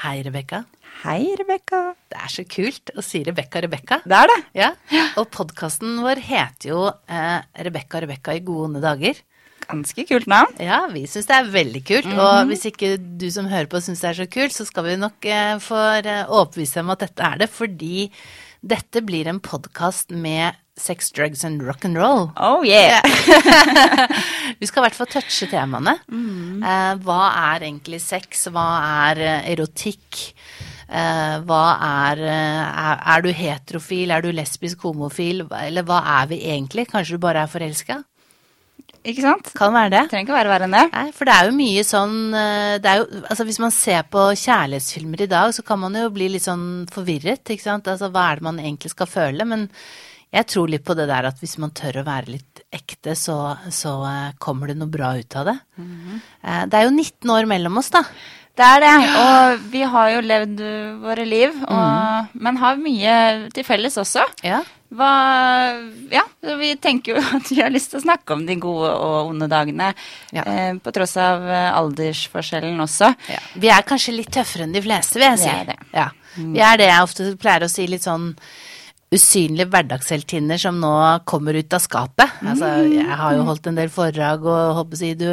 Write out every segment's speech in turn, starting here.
Hei, Rebekka. Hei, Rebekka. Det er så kult å si Rebekka, Rebekka. Det er det. Ja, Og podkasten vår heter jo eh, Rebekka, Rebekka i gode onde dager. Ganske kult navn. Ja, vi syns det er veldig kult. Og hvis ikke du som hører på syns det er så kult, så skal vi nok eh, få eh, overbevise dem om at dette er det, fordi dette blir en podkast med sex, drugs and rock and roll. Oh yeah. Vi skal i hvert fall touche temaene. Eh, hva er egentlig sex? Hva er eh, erotikk? Eh, hva er, eh, er Er du heterofil? Er du lesbisk homofil? Eller hva er vi egentlig? Kanskje du bare er forelska? Ikke sant? Kan være det. Trenger ikke være verre enn det. Nei, for det er jo mye sånn eh, det er jo, altså Hvis man ser på kjærlighetsfilmer i dag, så kan man jo bli litt sånn forvirret. ikke sant? Altså Hva er det man egentlig skal føle? Men jeg tror litt på det der at hvis man tør å være litt ekte, så, så eh, kommer det noe bra ut av det. Eh, det er jo 19 år mellom oss, da. Det er det. Og vi har jo levd våre liv, og, men har mye til felles også. Ja. Hva, ja, vi tenker jo at vi har lyst til å snakke om de gode og onde dagene. Ja. Eh, på tross av eh, aldersforskjellen også. Ja. Vi er kanskje litt tøffere enn de fleste, vil jeg Vi er det. Ja. Vi er det jeg ofte pleier å si, litt sånn usynlige hverdagsheltinner som nå kommer ut av skapet. Altså, jeg har jo holdt en del foredrag og håper si du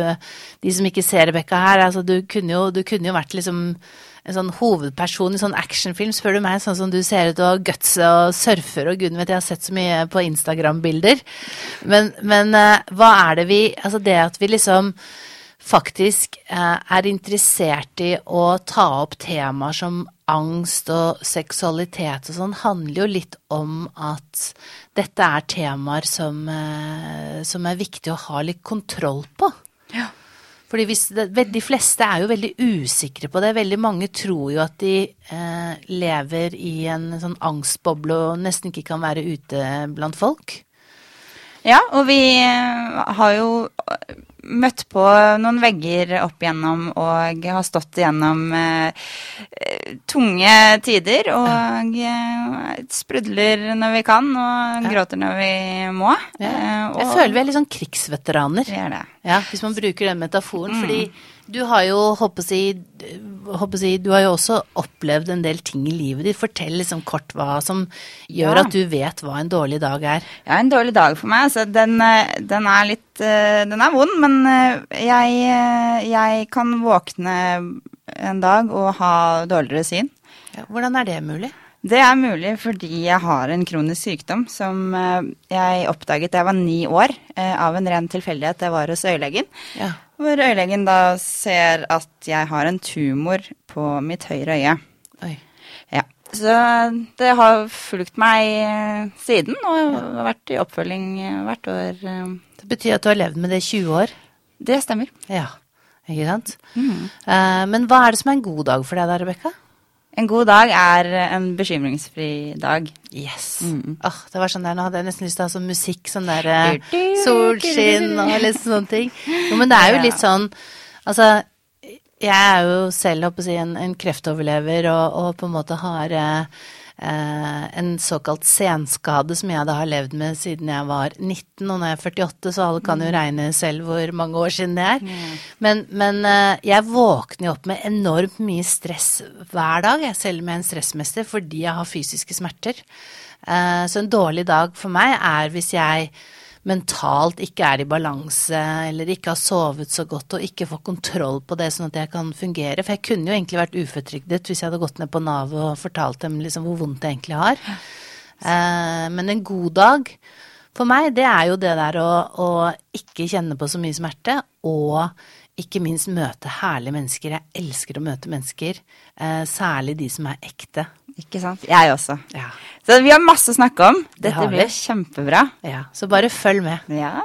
De som ikke ser Rebekka her, altså du kunne jo, du kunne jo vært liksom en sånn hovedperson i sånn actionfilm, spør du meg, sånn som du ser ut og gutser og surfer og gud vet, jeg har sett så mye på Instagram-bilder. Men, men eh, hva er det vi Altså det at vi liksom faktisk eh, er interessert i å ta opp temaer som angst og seksualitet og sånn, handler jo litt om at dette er temaer som, eh, som er viktig å ha litt kontroll på. Ja. Fordi hvis det, De fleste er jo veldig usikre på det. Veldig mange tror jo at de eh, lever i en sånn angstboble og nesten ikke kan være ute blant folk. Ja, og vi eh, har jo møtt på noen vegger opp igjennom og har stått igjennom eh, eh, tunge tider og eh, sprudler når vi kan og gråter når vi må. Eh, og Jeg føler vi er litt sånn krigsveteraner. vi er det. Ja, hvis man bruker den metaforen. Fordi du har jo, håper jeg, håper si, du har jo også opplevd en del ting i livet ditt. Fortell liksom kort hva som gjør Ja. at du vet hva en dårlig dag er. Ja, en dårlig dag for meg. Altså, den, eh, den er litt Den er vond, men jeg, jeg kan våkne en dag og ha dårligere syn. Ja, hvordan er det mulig? Det er mulig fordi jeg har en kronisk sykdom som eh, jeg oppdaget da jeg var ni år, eh, av en ren tilfeldighet. Jeg var hos øyelegen. Ja. Hvor øyelegen da ser at jeg har en tumor på mitt høyre øye. Oi. Ja. Så det har fulgt meg eh, siden, og har vært i oppfølging hvert år. Det betyr at du har levd med det i 20 år. Det stemmer. Ja, ikke sant? Eh, men hva er det som er en god dag for deg da, Rebekka? En god dag er en bekymringsfri dag. Yes. Åh, det var sånn der, Nå hadde jeg nesten lyst til å ha sånn musikk, sånn der eh, solskinn og litt sånne ting. Jo, men det er jo litt sånn Altså, jeg er jo selv, håper jeg, å si, en, en kreftoverlever og, og på en måte har eh, en såkalt senskade som jeg da har levd med siden jeg var 19, og nå er jeg 48, så alle kan jo regne selv hvor mange år siden det er. Men, men eh, jeg våkner jo opp med enormt mye stress hver dag, jeg selv med en stressmester, fordi jeg har fysiske smerter. Eh, Så en dårlig dag for meg er hvis jeg mentalt ikke er i balanse, eller ikke har sovet så godt og ikke får kontroll på det sånn at jeg kan fungere. For jeg kunne jo egentlig vært uføretrygdet hvis jeg hadde gått ned på Nav og fortalt dem liksom hvor vondt jeg egentlig har. Eh, Men en god dag for meg, det er jo det der å, å ikke kjenne på så mye smerte, og ikke minst møte herlige mennesker. Jeg elsker å møte mennesker, eh, særlig de som er ekte. Ikke sant? Jeg også. Så vi har masse å snakke om. Dette det blir kjempebra. ja. Så bare følg med. Ja.